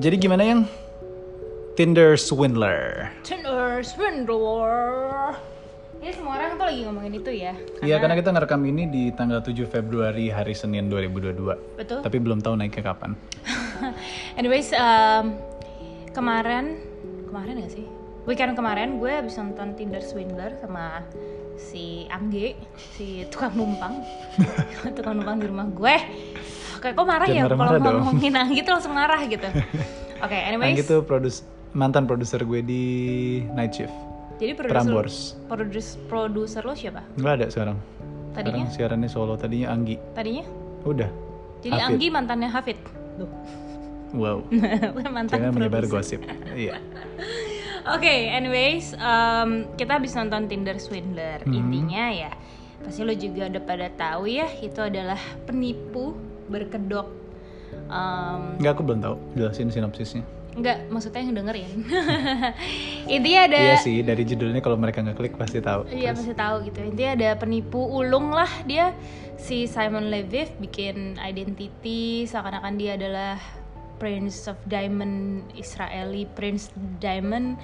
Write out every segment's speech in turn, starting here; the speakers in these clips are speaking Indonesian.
Jadi gimana yang Tinder swindler? Tinder swindler. Ini semua orang tuh lagi ngomongin itu ya. Iya karena kita ngerekam ini di tanggal 7 Februari hari Senin 2022. Betul. Tapi belum tahu naiknya kapan. Anyways, um, kemarin kemarin gak sih? Weekend kemarin gue habis nonton Tinder Swindler sama si Angge, si tukang numpang, tukang numpang di rumah gue. Kayak kok marah Jangan ya kalau ngomongin Angge tuh langsung marah gitu. Oke, anyways. Yang itu produs mantan produser gue di Night Shift. Jadi produser produs, produser lo siapa? Nggak ada sekarang. Tadinya? Sekarang siarannya solo. Tadinya Anggi. Tadinya? Udah. Jadi Hafid. Anggi mantannya Hafid. Tuh. Wow. Mantan Jangan menyebar gosip. Iya. Oke, anyways, um, kita habis nonton Tinder Swindler. Hmm. Intinya ya, pasti lo juga udah pada tahu ya, itu adalah penipu berkedok. Um, Nggak aku belum tahu. Jelasin sinopsisnya. enggak, maksudnya yang dengerin. Intinya ada Iya sih dari judulnya kalau mereka nggak klik pasti tahu. Iya pasti tahu gitu. Intinya ada penipu ulung lah dia si Simon Leviev bikin identity seakan-akan dia adalah Prince of Diamond Israeli Prince Diamond.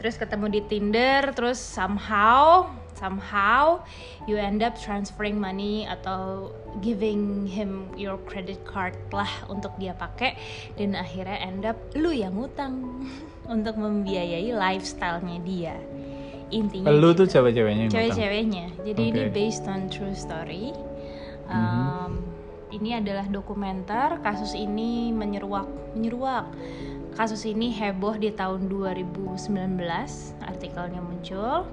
Terus ketemu di Tinder, terus somehow somehow you end up transferring money atau giving him your credit card lah untuk dia pakai dan akhirnya end up lu yang ngutang untuk membiayai lifestyle-nya dia. Intinya Lu gitu tuh cewek-ceweknya yang ngutang. cewek-ceweknya jadi ini Oke. Mhm. based on true story Um, ini adalah dokumenter kasus ini menyeruak menyeruak kasus ini heboh di tahun 2019 artikelnya muncul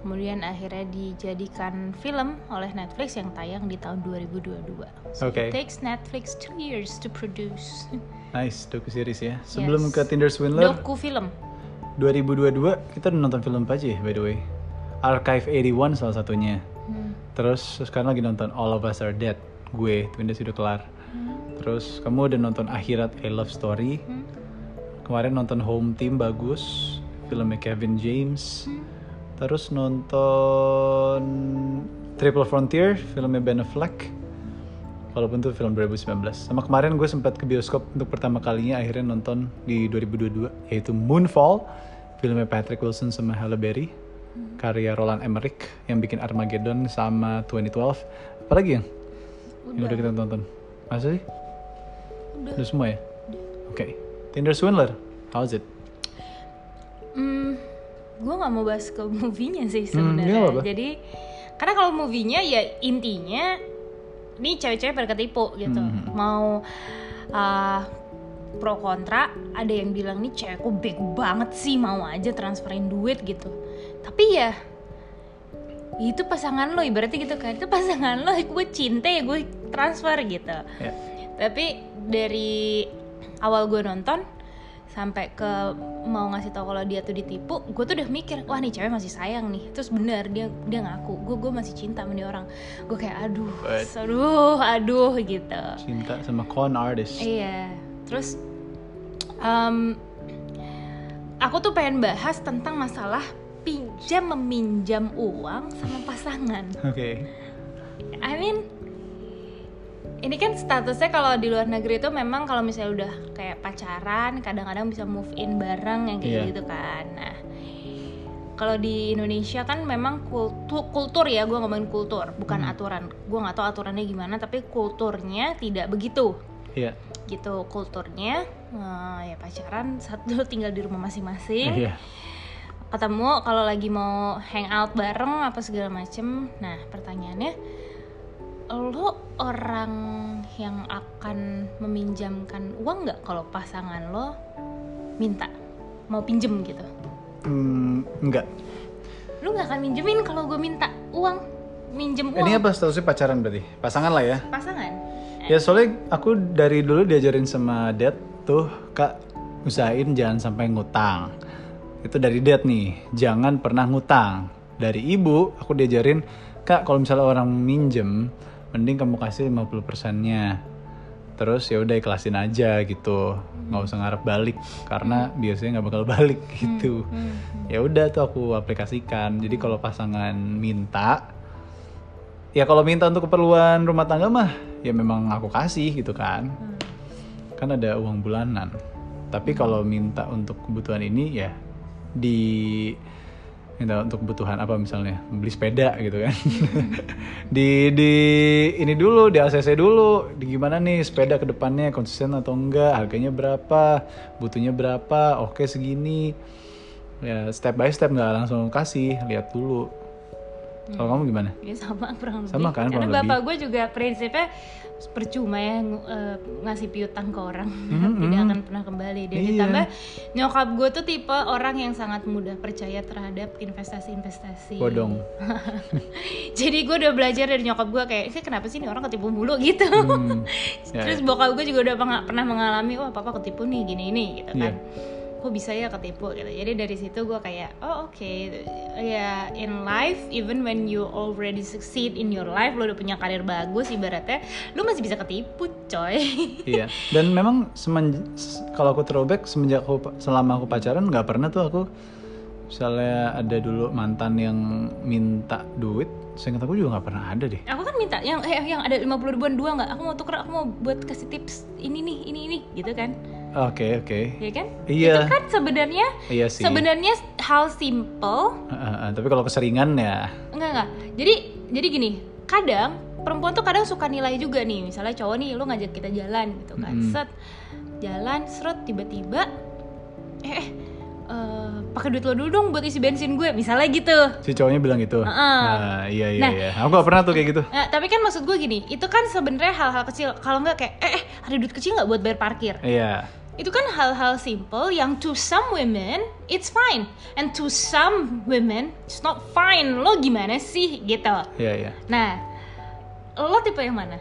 kemudian akhirnya dijadikan film oleh Netflix yang tayang di tahun 2022 so Oke. it takes Netflix two years to produce Nice doku series ya. Sebelum Yes. ke Tinder Swindler doku film 2022 kita udah nonton film apa aja by the way? Archive 81 salah satunya. Hmm. Terus sekarang lagi nonton All of Us Are Dead. Gue, Twin Days udah kelar. Terus kamu udah nonton Akhirat A Love Story. Hmm. Kemarin nonton Home Team bagus, filmnya Kevin James. Terus nonton Triple Frontier, filmnya Ben Affleck. Walaupun itu film 2019. Sama kemarin gue sempat ke bioskop untuk pertama kalinya akhirnya nonton di 2022 yaitu Moonfall, filmnya Patrick Wilson sama Halle Berry. Karya Roland Emmerich yang bikin Armageddon sama 2012. Apalagi yang yang udah kita tonton? Masa sih? Udah. Udah semua ya? Oke. Tinder Swindler, how's it? Hmm, gue nggak mau bahas ke movie-nya sih Hmm, sebenarnya. apa-apa. Jadi karena kalau movie-nya ya intinya ini cewek-cewek pada ketipu gitu. Hmm. Mau uh, pro kontra, ada yang bilang nih cewekku bego banget sih mau aja transferin duit gitu. Tapi ya itu pasangan lo ibaratnya gitu kan itu pasangan lo gue cinta ya gue transfer gitu Ya. tapi dari awal gue nonton sampai ke mau ngasih tau kalau dia tuh ditipu gue tuh udah mikir wah nih cewek masih sayang nih. Terus bener dia dia ngaku gue gue masih cinta sama dia orang. Gue kayak aduh But- aduh aduh gitu. Cinta sama con artist. iya. Terus em, aku tuh pengen bahas tentang masalah pinjam meminjam uang sama pasangan. Oke. I mean ini kan statusnya kalau di luar negeri itu memang kalau misalnya udah kayak pacaran kadang-kadang bisa move in bareng yang kayak Iya. gitu kan nah kalau di Indonesia kan memang kultur, kultur ya gue ngomongin kultur bukan aturan gue nggak tahu aturannya gimana tapi kulturnya tidak begitu Iya. gitu kulturnya eh, ya pacaran satu tinggal di rumah masing-masing Iya. ketemu kalau lagi mau hangout bareng apa segala macem nah pertanyaannya lo orang yang akan meminjamkan uang nggak kalau pasangan lo minta mau pinjem gitu Hmm, enggak. lo nggak akan minjemin kalau gue minta uang minjem uang Ini apa statusnya pacaran berarti? Pasangan lah ya. pasangan Ya soalnya aku dari dulu diajarin sama dad tuh kak usahain jangan sampai ngutang. Itu dari dad nih, jangan pernah ngutang. Dari ibu aku diajarin kak kalau misalnya orang minjem, mending kamu kasih 50 persennya. Terus ya udah ikhlasin aja gitu, nggak usah ngarep balik karena biasanya nggak bakal balik gitu. Hmm. Ya udah tuh aku aplikasikan. Jadi kalau pasangan minta, ya kalau minta untuk keperluan rumah tangga mah ya memang aku kasih gitu kan Hmm. kan ada uang bulanan Tapi kalau minta untuk kebutuhan ini ya di minta untuk kebutuhan apa misalnya? Beli sepeda gitu kan. Di di ini dulu di ACC dulu. Di gimana nih sepeda ke depannya? Konsisten atau enggak? Harganya berapa? Butuhnya berapa? Oke segini. Ya step by step nggak langsung kasih. Lihat dulu. Kalau kamu gimana? Ya sama kurang lebih. Sama kan, Karena bapak gue juga prinsipnya percuma ya ng- eh, ngasih piutang ke orang Mhm, tidak mhm. akan pernah kembali dan Iya. ditambah nyokap gue tuh tipe orang yang sangat mudah percaya terhadap investasi-investasi bodong jadi gue udah belajar dari nyokap gue kayak "Eh, kenapa sih ini orang ketipu mulu gitu Hmm, ya, terus ya. bokap gue juga udah pernah, mengalami wah papa ketipu nih gini ini gitu kan Iya. Kok bisa ya ketipu gitu. Jadi dari situ gue kayak oh oke. Ya in life even when you already succeed in your life lo udah punya karir bagus ibaratnya lo masih bisa ketipu coy. Iya. Dan memang semen kalau aku throwback semenjak aku selama aku pacaran nggak pernah tuh aku misalnya ada dulu mantan yang minta duit seingat aku juga nggak pernah ada deh. Aku kan minta yang eh, yang ada 50 ribuan dua nggak? Aku mau tuker aku mau buat kasih tips ini nih ini ini gitu kan oke oke ya kan Iya. itu kan sebenarnya iya sih sebenarnya hal simple Ah, ah, ah. tapi kalau keseringan ya Enggak enggak. Jadi jadi gini, kadang perempuan tuh kadang suka nilai juga nih. Misalnya cowok nih lu ngajak kita jalan gitu kan. Mm-mm. Set jalan serut tiba-tiba eh, eh eh, pakai duit lo dulu dong buat isi bensin gue misalnya gitu. si cowoknya bilang gitu Heeh. nah iya iya Nah. iya aku gak pernah tuh kayak gitu Nah, tapi kan maksud gue gini, itu kan sebenarnya hal-hal kecil. Kalau nggak kayak eh, eh ada duit kecil nggak buat bayar parkir? iya Itu kan hal-hal simple yang to some women it's fine and to some women it's not fine. Lo gimana sih gitu? iya iya Nah, lo tipe yang mana?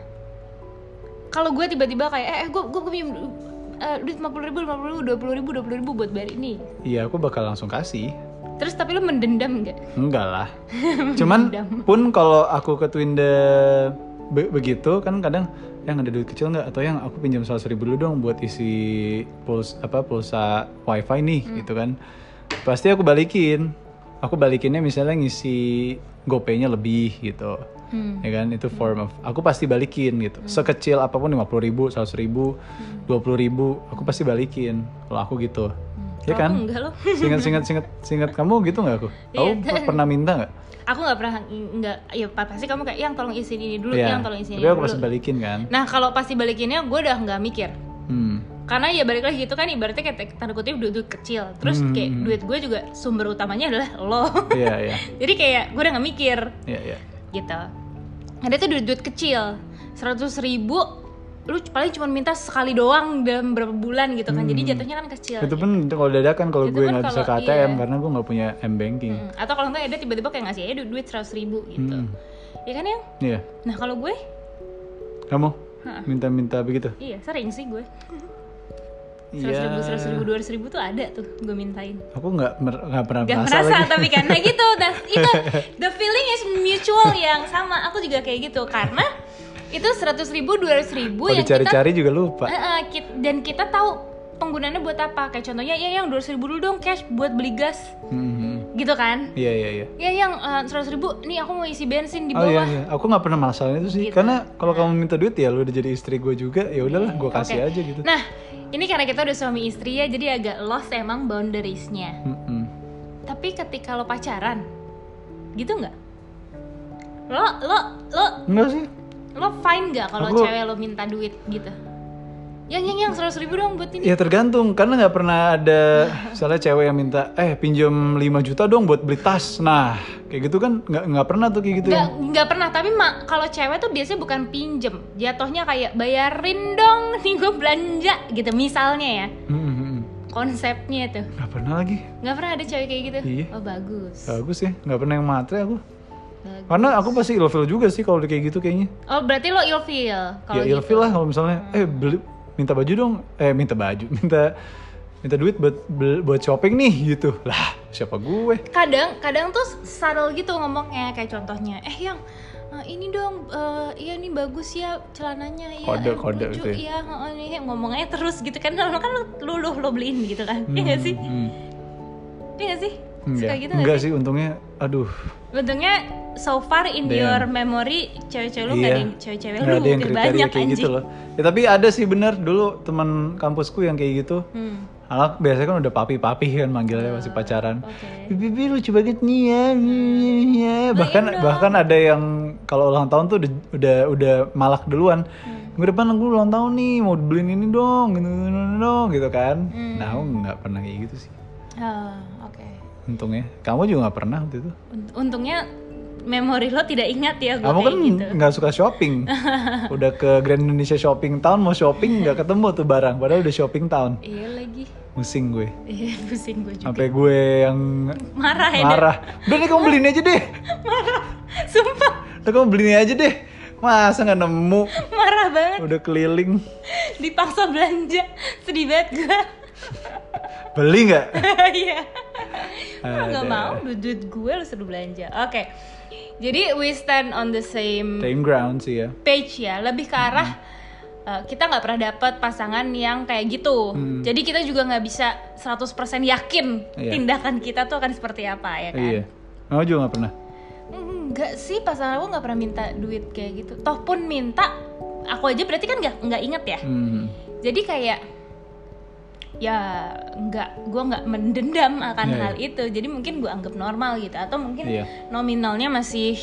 Kalau gue tiba-tiba kayak, eh, eh gue gue pinjam eh, duit lima puluh ribu, lima puluh ribu, dua puluh ribu, dua puluh ribu buat bayar ini. iya aku bakal langsung kasih Terus tapi lo mendendam nggak? Enggak lah. Cuman pun kalau aku ke Twinda be- begitu kan kadang yang ada duit kecil nggak atau yang aku pinjam seratus ribu dulu dong buat isi puls apa pulsa wifi nih Hmm. gitu kan. Pasti aku balikin. Aku balikinnya misalnya ngisi GoPay-nya lebih gitu. Hmm. Ya kan itu form of aku pasti balikin gitu. Sekecil apa pun lima puluh ribu, seratus ribu, Hmm. dua puluh ribu, aku pasti balikin. Kalau aku gitu. Ya kan? aku enggak lo. Singkat singkat singkat singkat kamu gitu nggak aku? Kamu Iya. per- pernah minta nggak? Aku nggak pernah nggak, ya pa- pasti kamu kayak yang tolong isiin ini dulu, Iya. yang tolong isiin Tapi ini aku dulu. pasti balikin kan. Nah kalau pasti balikinnya gue udah nggak mikir. Hmm. Karena ya balik lagi gitu kan ibaratnya kayak tanda kutip duit, duit kecil. Terus Hmm. kayak duit gue juga sumber utamanya adalah lo. Iya iya Jadi kayak gue udah nggak mikir. iya iya. gitu ada tuh duit-duit kecil 100 ribu lu paling cuma minta sekali doang dalam berapa bulan gitu kan jadi jatuhnya kan kecil Hmm. Itu pun kalau dadakan kalau gue nggak bisa ke ATM iya. karena gue nggak punya m banking. Mm, atau kalau enggak ada tiba-tiba kayak ngasih aja duit, duit 100 ribu gitu Hmm. ya kan yang Iya. nah kalau gue Kamu minta-minta begitu? iya sering sih gue 100 Iya. ribu 100 ribu 200 ribu tuh ada tuh gue mintain Aku nggak nggak pernah Gak merasa, merasa lagi. tapi karena gitu dan itu the feeling is mutual yang sama aku juga kayak gitu karena itu 100 ribu 200 ribu Kalau yang kita dicari-cari juga lupa. Eh, eh, kit- dan kita tahu penggunaannya buat apa kayak contohnya ya yang 200 ribu dulu dong cash buat beli gas Mhm. gitu kan Iya iya iya. ya yang eh, 100 ribu nih aku mau isi bensin di Oh iya bawah iya. Aku nggak pernah masalahin itu sih. Gitu. Karena kalau kamu minta duit ya lu udah jadi istri gue juga. Ya udahlah, gue kasih aja gitu. nah ini karena kita udah suami istri ya jadi agak lost emang boundariesnya Mm-mm. tapi ketika lo pacaran gitu nggak lo lo lo Enggak sih. Lo fine nggak kalau Aku- cewek lo minta duit gitu yang yang yang seratus ribu dong buat ini Ya tergantung karena nggak pernah ada misalnya cewek yang minta eh pinjam 5 juta dong buat beli tas. Nah kayak gitu kan nggak nggak pernah tuh kayak gitu nggak ya. nggak pernah tapi mak kalau cewek tuh biasanya bukan pinjem jatuhnya kayak bayarin dong nih gue belanja gitu misalnya ya Mhm. konsepnya tuh Nggak pernah lagi. nggak pernah ada cewek kayak gitu Iya. oh bagus Bagus ya, nggak pernah yang matre aku. Bagus. Karena aku pasti ilfil juga sih kalau udah kayak gitu kayaknya. oh berarti lo ilfeel kalau Ya gitu ilfil lah kalau misalnya eh beli minta baju dong, eh minta baju, minta minta duit buat buat shopping nih gitu. Lah, siapa gue? kadang kadang tuh subtle gitu ngomongnya kayak contohnya eh yang eh, ini dong eh, iya nih bagus ya celananya iya Kode- eh, kode gitu ya. iya heeh, nih ngomongnya terus gitu kan lo kan lo lo, lo, beliin gitu kan iya gak sih Hmm, iya gak sih Enggak, suka gitu gak enggak sih sih untungnya. Aduh, Untungnya so far in Damn. your memory cewek-cewek lu nggak ada yang cewek-cewek lu ada yang udah banyak kayak anjing. gitu loh. Ya tapi ada sih bener dulu teman kampusku yang kayak gitu. Hmm. Anak biasanya kan udah papi-papi kan manggilnya masih pacaran. Oke. Bibi lucu banget nih ya, ya. Bahkan bahkan ada yang kalau ulang tahun tuh udah udah, udah malak duluan. Hmm. Minggu depan aku ulang tahun nih, mau beliin ini dong, gitu, gitu, gitu, dong, gitu kan. Hmm. Nah, aku nggak pernah kayak gitu sih. Ah, oke. Untungnya. Kamu juga nggak pernah waktu itu. Unt- Untungnya memori lo tidak ingat ya gue Kamu kan gitu. nggak suka shopping. udah ke Grand Indonesia Shopping Town mau shopping nggak ketemu tuh barang. Padahal udah shopping town. Iya lagi. Pusing gue. Iya pusing gue juga. Sampai gue yang Marah ya. Marah. Udah nih kamu beliin aja deh. Sumpah Udah kamu beliin aja deh. Masa nggak nemu? marah banget. Udah keliling. Dipaksa belanja. Sedih banget gue. Beli nggak? Iya. Lo gak Ada. mau duit, duit gue lo suruh belanja. Oke. Jadi we stand on the same Same ground sih ya. page ya. Lebih ke arah uh, kita nggak pernah dapat pasangan yang kayak gitu. Hmm. Jadi kita juga nggak bisa 100% yakin Iya. tindakan kita tuh akan seperti apa ya kan. Iya. Kamu juga nggak pernah. Enggak sih pasangan aku nggak pernah minta duit kayak gitu. Toh pun minta, aku aja berarti kan nggak nggak inget ya. Hmm. Jadi kayak ya nggak, gue nggak mendendam akan Iya, hal itu. Jadi mungkin gue anggap normal gitu. Atau mungkin Iya. nominalnya masih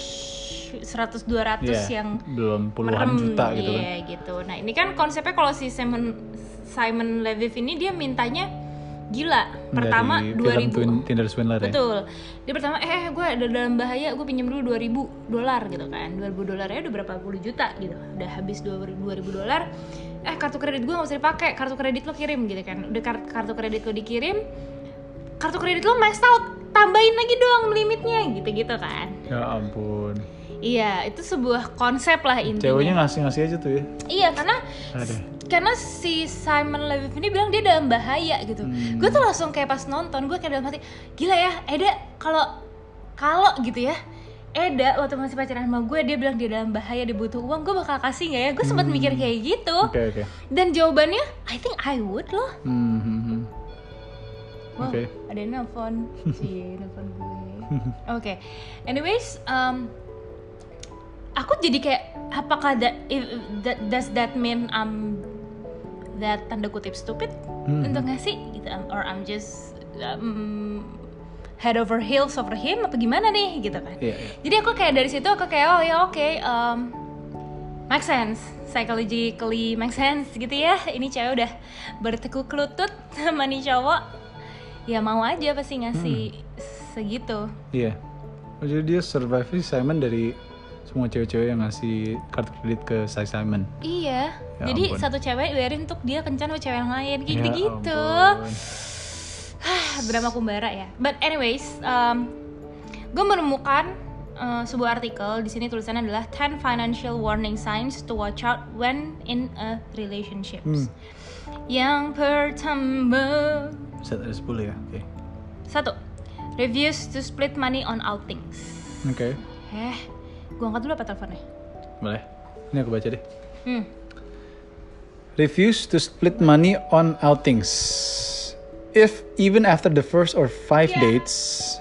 100-200 Iya, yang belum puluhan merem, juta gitu kan. iya, gitu. Nah ini kan konsepnya kalau si Simon Simon Leviv ini dia mintanya gila. Pertama Dari 2000 film Twin, Tinder Swindler ya. Betul. Dia pertama eh gue ada dalam bahaya, gue pinjam dulu 2000 dolar gitu kan. 2000 dolarnya udah berapa puluh juta gitu. Udah habis 2000 dolar. Eh kartu kredit gue gak usah dipakai, kartu kredit lo kirim gitu kan. Udah kar- kartu kredit lo dikirim, kartu kredit lo maxed out, tambahin lagi dong limitnya gitu-gitu kan. Ya ampun. Iya, itu sebuah konsep lah intinya. Ceweknya ngasih-ngasih aja tuh ya. Iya, karena karena si Simon Leviv ini bilang dia dalam bahaya gitu. Hmm. Gue tuh langsung kayak pas nonton gue kayak dalam hati, gila ya, Eda kalau kalau gitu ya. Eda waktu masih pacaran sama gue dia bilang dia dalam bahaya dia butuh uang gue bakal kasih nggak ya gue sempat mikir kayak gitu Hmm. Oke oke. dan jawabannya I think I would loh Hmm, hmm, hmm. wow Oke. ada yang nelfon si nelfon gue oke anyways um, aku jadi kayak apakah that, if, that does that mean I'm that tanda kutip stupid Hmm. untuk ngasih gitu um, or I'm just um, head over heels over him apa gimana nih gitu kan Iya, iya. jadi aku kayak dari situ aku kayak oh ya oke um, make sense psychologically make sense gitu ya ini cewek udah bertekuk lutut sama nih cowok ya mau aja pasti ngasih segitu Iya. Oh, jadi dia survive si Simon dari semua cewek-cewek yang ngasih kartu kredit ke si Simon. iya Ya jadi ampun. satu cewek bayarin untuk dia kencan sama cewek yang lain kayak Ya gitu. Drama kumbara ya but anyways um, gue menemukan uh, sebuah artikel di sini tulisannya adalah 10 financial warning signs to watch out when in a relationship Hmm. yang pertama Set ada 10 ya. Oke. satu refuse to split money on outings Oke. eh gue angkat dulu apa teleponnya Boleh. Ini aku baca deh. hmm. Refuse to split money on outings. If even after the first or five dates.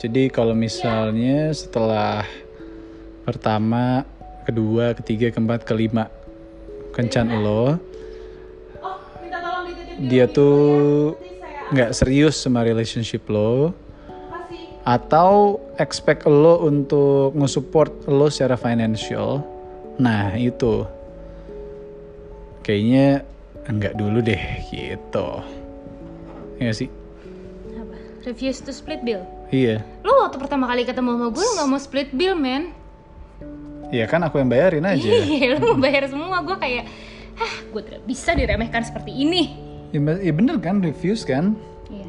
Jadi kalau misalnya setelah pertama, kedua, ketiga, keempat, kelima kencan lo, oh minta tolong dititip dia tuh nggak serius sama relationship lo, atau expect lo untuk nge-support lo secara financial. Nah, itu kayaknya enggak dulu deh gitu. Ya nggak sih? apa refuse to split bill Iya. lo waktu pertama kali ketemu sama gue lo nggak mau split bill man Iya kan aku yang bayarin aja. Iya, lu mau bayar semua. Gue kayak, hah, gue tidak bisa diremehkan seperti ini. Ya, ma- ya bener kan refuse kan? Iya.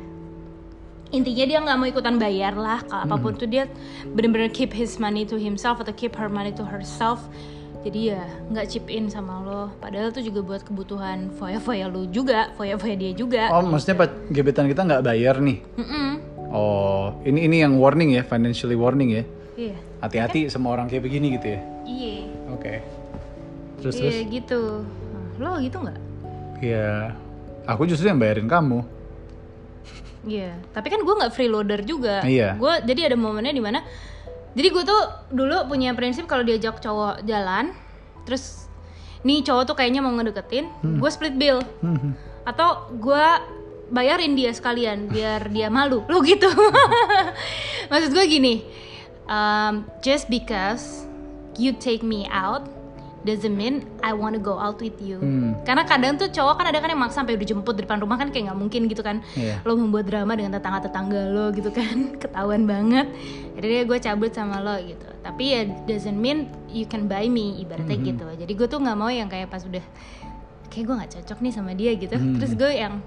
Intinya dia nggak mau ikutan bayar lah. Kalau apa pun tuh dia bener-bener keep his money to himself atau keep her money to herself. Jadi ya nggak chip in sama lo. Padahal tuh juga buat kebutuhan foya-foya lu juga, foya-foya dia juga. Oh maksudnya pak gebetan kita nggak bayar nih? Mm-mm. Oh ini ini yang warning ya, financially warning ya. Iya. Hati-hati sama orang kayak begini gitu ya. Iya. Oke. Terus Iya terus? gitu. Lo gitu nggak? Ya aku justru yang bayarin kamu. Iya, tapi kan gue nggak freeloader juga. Iya. Gue jadi ada momennya di mana, jadi gue tuh dulu punya prinsip kalau diajak cowok jalan, terus nih cowok tuh kayaknya mau ngedeketin, gue split bill. Hmm. Atau gue bayarin dia sekalian biar dia malu lo gitu maksud gue gini um, just because you take me out doesn't mean I wanna go out with you Hmm. karena kadang tuh cowok kan ada kan yang maksa sampai udah jemput di depan rumah kan kayak nggak mungkin gitu kan Iya. lo membuat drama dengan tetangga tetangga lo gitu kan ketahuan banget jadi gue cabut sama lo gitu tapi ya doesn't mean you can buy me ibaratnya Mhm. gitu jadi gue tuh nggak mau yang kayak pas udah kayak gue nggak cocok nih sama dia gitu Hmm. terus gue yang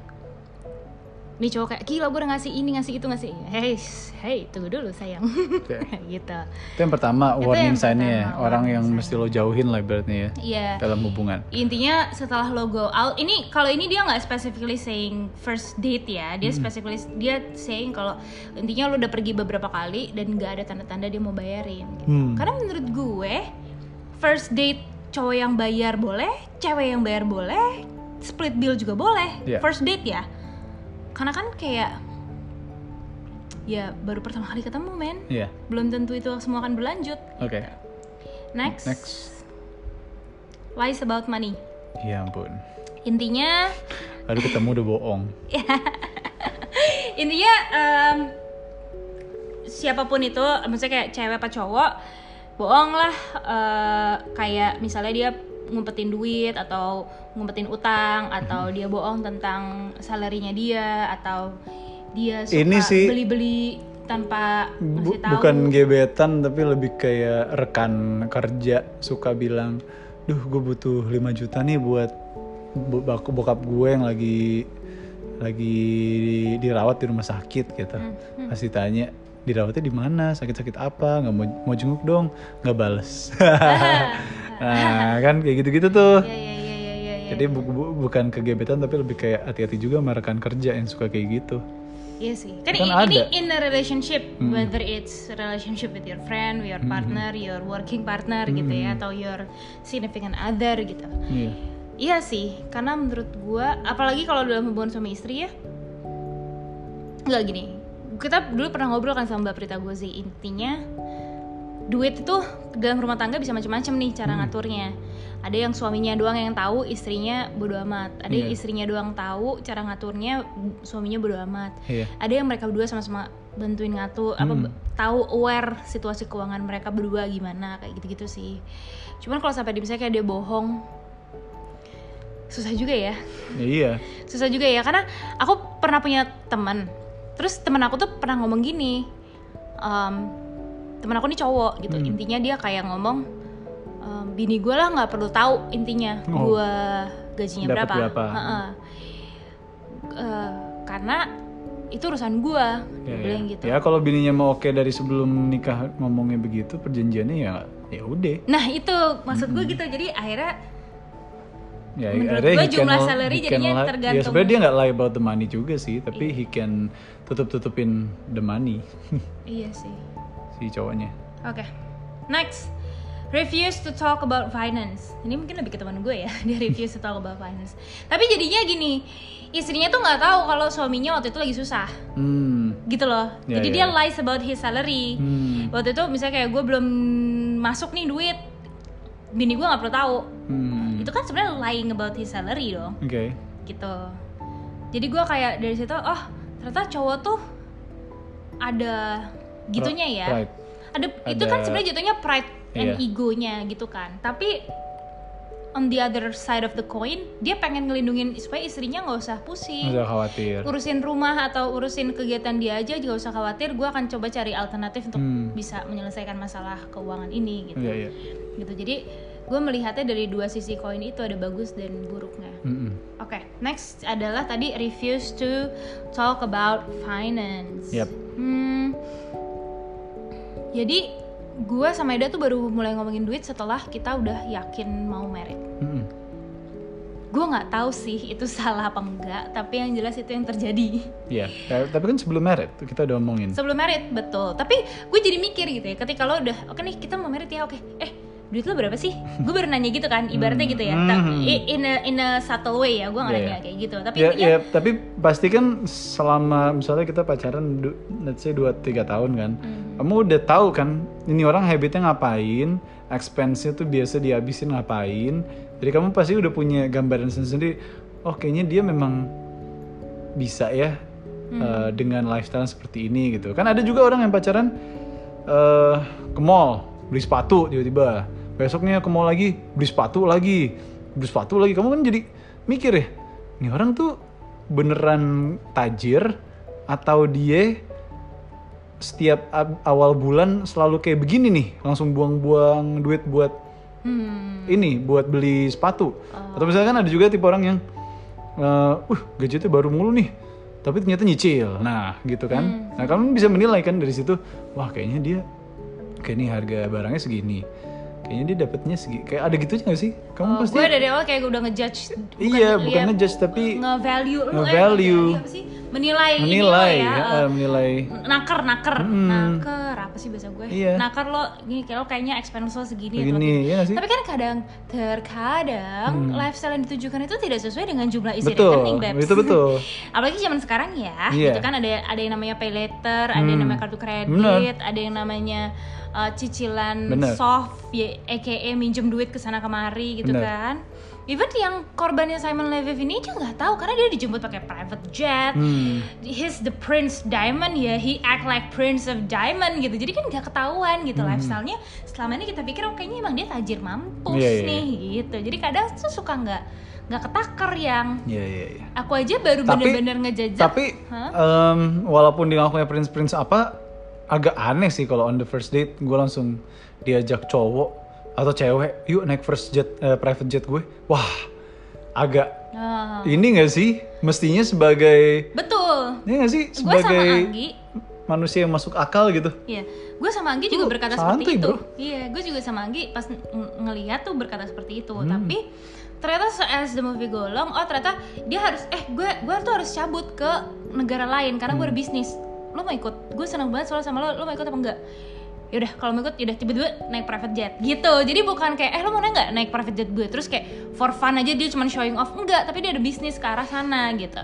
nih cowok kayak gila gue udah ngasih ini ngasih itu ngasih hey hey tunggu dulu sayang Oke. gitu Itu yang pertama Itu warning sign-nya ya. Orang warning yang sign. mesti lo jauhin lah ibaratnya ya iya dalam hubungan. intinya setelah lo go out ini kalau ini dia nggak specifically saying first date ya dia specifically dia saying kalau intinya lo udah pergi beberapa kali dan nggak ada tanda-tanda dia mau bayarin gitu. Hmm. karena menurut gue first date cowok yang bayar boleh cewek yang bayar boleh split bill juga boleh Iya. first date ya karena kan kayak ya baru pertama kali ketemu men Iya. belum tentu itu semua akan berlanjut Oke. next, Next. lies about money Ya ampun. intinya Baru ketemu udah bohong. intinya em, siapa pun itu maksudnya kayak cewek apa cowok bohong lah eh, kayak misalnya dia ngumpetin duit atau ngumpetin utang atau dia bohong tentang salarinya dia atau dia suka Ini sih- beli-beli tanpa Bu- ngasih tahu. bukan gebetan tapi lebih kayak rekan kerja suka bilang, duh gue butuh 5 juta nih buat bokap gue yang lagi lagi di- dirawat di rumah sakit gitu. Hmm, Pasti tanya dirawatnya di mana, sakit-sakit apa, nggak mau mau jenguk dong, nggak bales. nah kan kayak gitu-gitu tuh. ya ya ya ya ya, ya. Jadi bu- bu- bukan kegebetan tapi lebih kayak hati-hati juga sama rekan kerja yang suka kayak gitu. Iya sih. Kan, Kan ini ada. in a relationship, Hmm. whether it's relationship with your friend, your partner, your working partner gitu ya, atau your significant other gitu. Iya. Iya sih, karena menurut gua, apalagi kalau dalam hubungan suami istri ya, nggak gini. Kita dulu pernah ngobrol kan sama Mbak Prita Gozi intinya duit itu dalam rumah tangga bisa macam-macam nih cara ngaturnya. Ada yang suaminya doang yang tahu, istrinya bodo amat. Ada yang Iya. istrinya doang tahu cara ngaturnya, suaminya bodo amat. Iya. Ada yang mereka berdua sama-sama bantuin ngatur, apa Hmm. b- tahu aware situasi keuangan mereka berdua gimana kayak gitu-gitu sih. Cuman kalau sampai misalnya kayak dia bohong, susah juga ya Ya, iya. susah juga ya karena aku pernah punya teman terus teman aku tuh pernah ngomong gini em, teman aku nih cowok gitu Hmm. intinya dia kayak ngomong em, bini gue lah nggak perlu tahu intinya Oh. gue gajinya Dapat berapa, berapa. Heeh. Eh, karena itu urusan gue Ya, bilang ya. gitu Ya, kalau bininya mau oke dari sebelum nikah ngomongnya begitu, perjanjiannya ya ya udah. nah itu maksud gue gitu jadi akhirnya Ya, Menurut can jumlah salary can jadinya Ya tergantung- Iya. sebenarnya dia nggak lie about the money juga sih, tapi he can tutup-tutupin the money iya sih si cowoknya. Oke, next. Refuse to talk about finance. Ini mungkin lebih ke teman gue ya. Dia refuse to talk about finance. Tapi jadinya gini, istrinya tuh nggak tahu kalau suaminya waktu itu lagi susah, Hmm. gitu loh. Ya, Jadi ya, dia ya. lies about his salary. Hmm. Waktu itu misalnya kayak gue belum masuk nih duit, bini gue nggak perlu tahu. Hmm. Itu kan sebenarnya lying about his salary dong, Oke. gitu. Jadi gue kayak dari situ, oh ternyata cowok tuh ada gitunya ya Right. ada, itu kan Ada- sebenarnya jatuhnya pride and Iya. egonya gitu kan tapi on the other side of the coin dia pengen ngelindungin supaya istrinya nggak usah Nggak pusing usah khawatir. urusin rumah atau urusin kegiatan dia aja juga usah khawatir gue akan coba cari alternatif untuk Hmm. bisa menyelesaikan masalah keuangan ini gitu Iya, iya. gitu jadi gue melihatnya dari dua sisi koin itu ada bagus dan buruknya Mm-mm. Oke, next adalah tadi refuse to talk about finance. Yep. Hmm, jadi gue sama Eda tuh baru mulai ngomongin duit setelah kita udah yakin mau merit. Mm-mm. Gue nggak tahu sih itu salah apa enggak, tapi yang jelas itu yang terjadi. Iya. Ya, tapi kan sebelum merit kita udah omongin. Sebelum merit, betul. Tapi gue jadi mikir gitu ya, ketika lo udah, oke nih kita mau merit ya, oke. Eh, duit lo berapa sih? Gue baru nanya gitu kan, ibaratnya gitu ya. Hmm. In a, in a subtle way ya, gue nggak nanya iya. kayak gitu. Tapi ya, intinya, ya, tapi pasti kan selama misalnya kita pacaran, du- let's say 2-3 tahun kan, Hmm. kamu udah tahu kan, ini orang habitnya ngapain, expense-nya tuh biasa dihabisin ngapain, jadi kamu pasti udah punya gambaran sendiri, oh kayaknya dia memang bisa ya Hmm. eh, dengan lifestyle seperti ini gitu kan ada juga orang yang pacaran eh, ke mall beli sepatu tiba-tiba besoknya ke mall lagi beli sepatu lagi. Beli sepatu lagi. Kamu kan jadi mikir ya ini orang tuh beneran tajir atau dia setiap awal bulan selalu kayak begini nih langsung buang-buang duit buat Hmm. ini buat beli sepatu. Atau misalkan ada juga tipe orang yang eh, uh gadgetnya baru mulu nih tapi ternyata nyicil. Nah gitu kan. Nah kamu bisa menilai kan dari situ wah kayaknya dia kayak ini harga barangnya segini kayaknya dia dapatnya segini kayak ada gitu gak sih kamu Oh, pasti gue dari awal kayak udah ngejudge Iya, bukan liat- ngejudge, tapi nge-value lu, eh, nge-value. apa sih? menilai ini menilai lo ya ya, eh, eh, menilai naker naker Mm-mm. naker apa sih bahasa gue Iya. naker lo gini kayak lo kayaknya expense lo segini begini ya sih tapi kan kadang terkadang lifestyle yang ditujukan itu tidak sesuai dengan jumlah isi betul rekening Babs. itu betul apalagi zaman sekarang ya Iya. gitu kan ada ada yang namanya pay later ada yang Hmm. namanya kartu kredit Bener. ada yang namanya uh, cicilan Bener. soft ya aka minjem duit ke sana kemari gitu Bener. kan even yang korbannya Simon Leviev ini aja nggak tahu karena dia dijemput pakai private jet Hmm. he's the Prince Diamond ya he act like Prince of Diamond gitu jadi kan nggak ketahuan gitu Hmm. lifestyle-nya selama ini kita pikir oh kayaknya emang dia tajir mampus Iya, iya, nih gitu jadi kadang tuh suka nggak nggak ketakar yang Iya iya iya. aku aja baru bener-bener ngejajak Tapi em, walaupun dia ngakunya prince prince apa, agak aneh sih kalau on the first date gue langsung diajak cowok atau cewek, yuk naik first jet eh, private jet gue. Wah, agak Ah, ini gak sih? Mestinya sebagai betul ini gak sih gue sama sebagai Anggi manusia yang masuk akal gitu? Iya, gue sama Anggi juga berkata santuy, seperti itu. bro. Iya, gue juga sama Anggi pas ng- ngeliat tuh berkata seperti itu. Hmm. Tapi ternyata so- as the movie go oh ternyata dia harus, eh gue gue tuh harus cabut ke negara lain karena gue ada Hmm. bisnis. Lo mau ikut? Gue seneng banget soalnya sama lo. Lo mau ikut apa enggak? Yaudah, kalau mau ikut, yaudah tiba-tiba naik private jet gitu. Jadi bukan kayak, eh lo mau nggak naik private jet gue? Terus kayak for fun aja dia cuma showing off enggak, tapi dia ada bisnis ke arah sana gitu.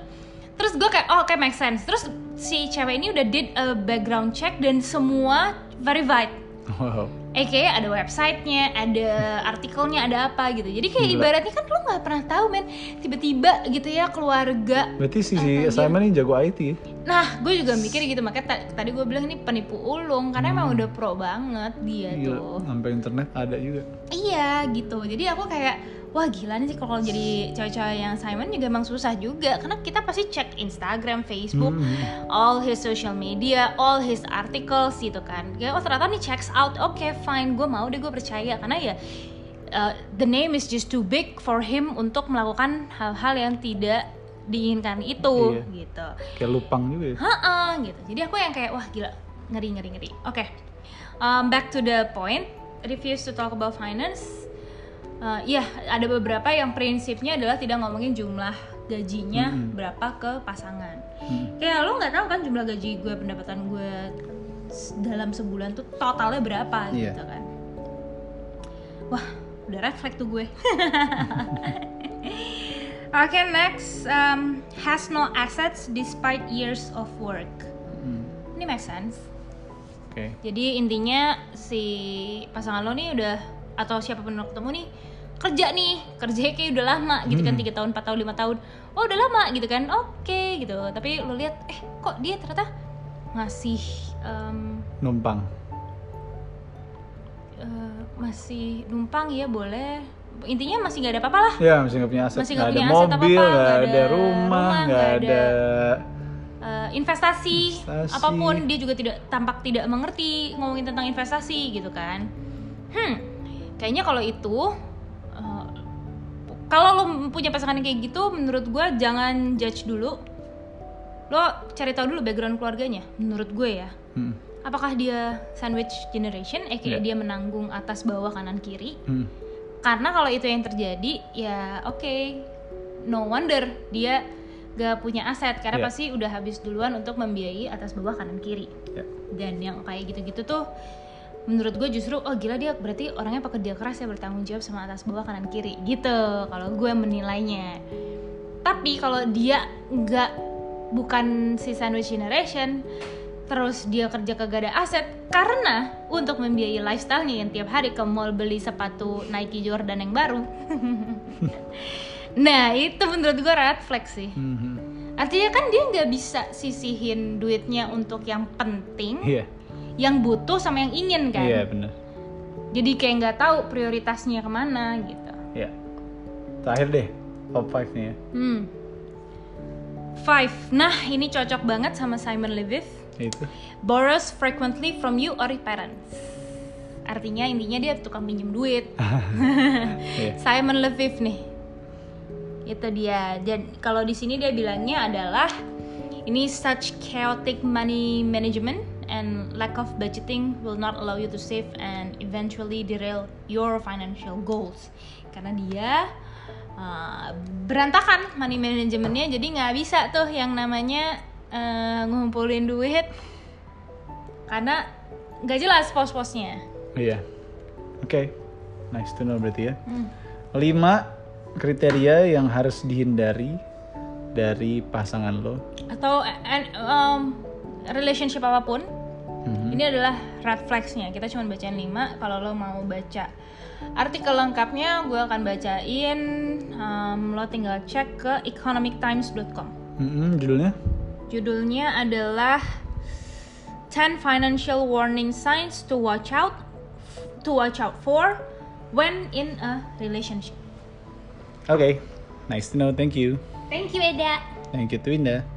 Terus gue kayak, oh oke make sense. Terus si cewek ini udah did a background check dan semua verified. Wow. AKA ada websitenya, ada artikelnya, ada apa gitu. Jadi kayak Gila. ibaratnya kan lo nggak pernah tahu men, tiba-tiba gitu ya keluarga. Berarti si, si Simon ini jago IT? Nah, gue juga mikir gitu makanya ta- tadi gue bilang ini penipu ulung karena emang udah pro banget dia Gila, tuh. sampai internet ada juga. Iya gitu. Jadi aku kayak wah gila nih sih kalau jadi cewek-cewek yang Simon juga emang susah juga karena kita pasti cek Instagram, Facebook, Hmm. all his social media, all his articles gitu kan. Kayak oh ternyata nih checks out. Oke, fine. Gue mau deh gue percaya karena ya uh, the name is just too big for him untuk melakukan hal-hal yang tidak diinginkan itu Iya. gitu. Kayak lupang juga ya? Heeh, gitu. Jadi aku yang kayak wah gila, ngeri ngeri ngeri. Oke. Um, back to the point. Refuse to talk about finance. Uh, Iya, ada beberapa yang prinsipnya adalah tidak ngomongin jumlah gajinya berapa ke pasangan. Hmm. Kayak lo nggak tahu kan jumlah gaji gue, pendapatan gue dalam sebulan tuh totalnya berapa Iya. gitu kan. Wah, udah flag tuh gue. Oke, next um, has no assets despite years of work. Hmm. Ini make sense. Oke. Jadi intinya si pasangan lo nih udah atau siapa pun lo ketemu nih kerja nih kerjanya kayak udah lama gitu kan Hmm. tiga tahun 4 tahun lima tahun oh udah lama gitu kan oke gitu tapi lo lihat eh kok dia ternyata ngasih em, Numpang. eh, masih numpang ya boleh intinya masih nggak ada apa-apa lah Ya, masih nggak punya aset. Masih Nggak nggak ada punya aset mobil, apa-apa, nggak ada ada rumah, nggak nggak ada... Eh, investasi, Investasi. apa pun dia juga tidak tampak tidak mengerti ngomongin tentang investasi gitu kan hmm kayaknya kalau itu eh, kalau lo punya pasangan yang kayak gitu menurut gue jangan judge dulu lo cari tahu dulu background keluarganya menurut gue ya Hmm. apakah dia sandwich generation eh Iya. dia menanggung atas bawah kanan kiri Hmm. Karena kalau itu yang terjadi ya oke. No wonder dia gak punya aset. Karena Iya. pasti udah habis duluan untuk membiayai atas bawah kanan kiri. Ya. dan yang kayak gitu-gitu tuh menurut gue justru oh gila dia berarti orangnya pekerja keras ya bertanggung jawab sama atas bawah kanan kiri. Gitu kalau gue menilainya. Tapi kalau dia nggak bukan si sandwich generation terus dia kerja kagak ada aset karena untuk membiayai lifestyle-nya yang tiap hari ke mall beli sepatu Nike Jordan yang baru nah itu menurut gue red flag sih Hmm. artinya kan dia nggak bisa sisihin duitnya untuk yang penting Iya, yang butuh sama yang ingin kan iya bener. jadi kayak nggak tahu prioritasnya ke mana gitu Iya. Terakhir deh, top 5 nih ya. hmm five nah ini cocok banget sama Simon Leviev Itu. borrows frequently from you or your parents. Artinya intinya dia tukang pinjem duit. Iya. Simon Leviev nih. Itu dia. Dan kalau di sini dia bilangnya adalah ini such chaotic money management and lack of budgeting will not allow you to save and eventually derail your financial goals. Karena dia uh, berantakan money managementnya jadi nggak bisa tuh yang namanya uh, ngumpulin duit karena nggak jelas pos-posnya Iya. Oke. Nice to know berarti ya. Hmm. Lima kriteria yang harus dihindari dari pasangan lo. atau an- um, relationship apa pun Mhm. ini adalah red flagsnya kita cuma bacain 5 kalau lo mau baca artikel lengkapnya gue akan bacain um, lo tinggal cek ke economictimes.com Mhm, judulnya? Judulnya adalah 10 financial warning signs to watch out to watch out for when in a relationship Oke. Nice to know. Thank you. thank you Eda Thank you Twinda.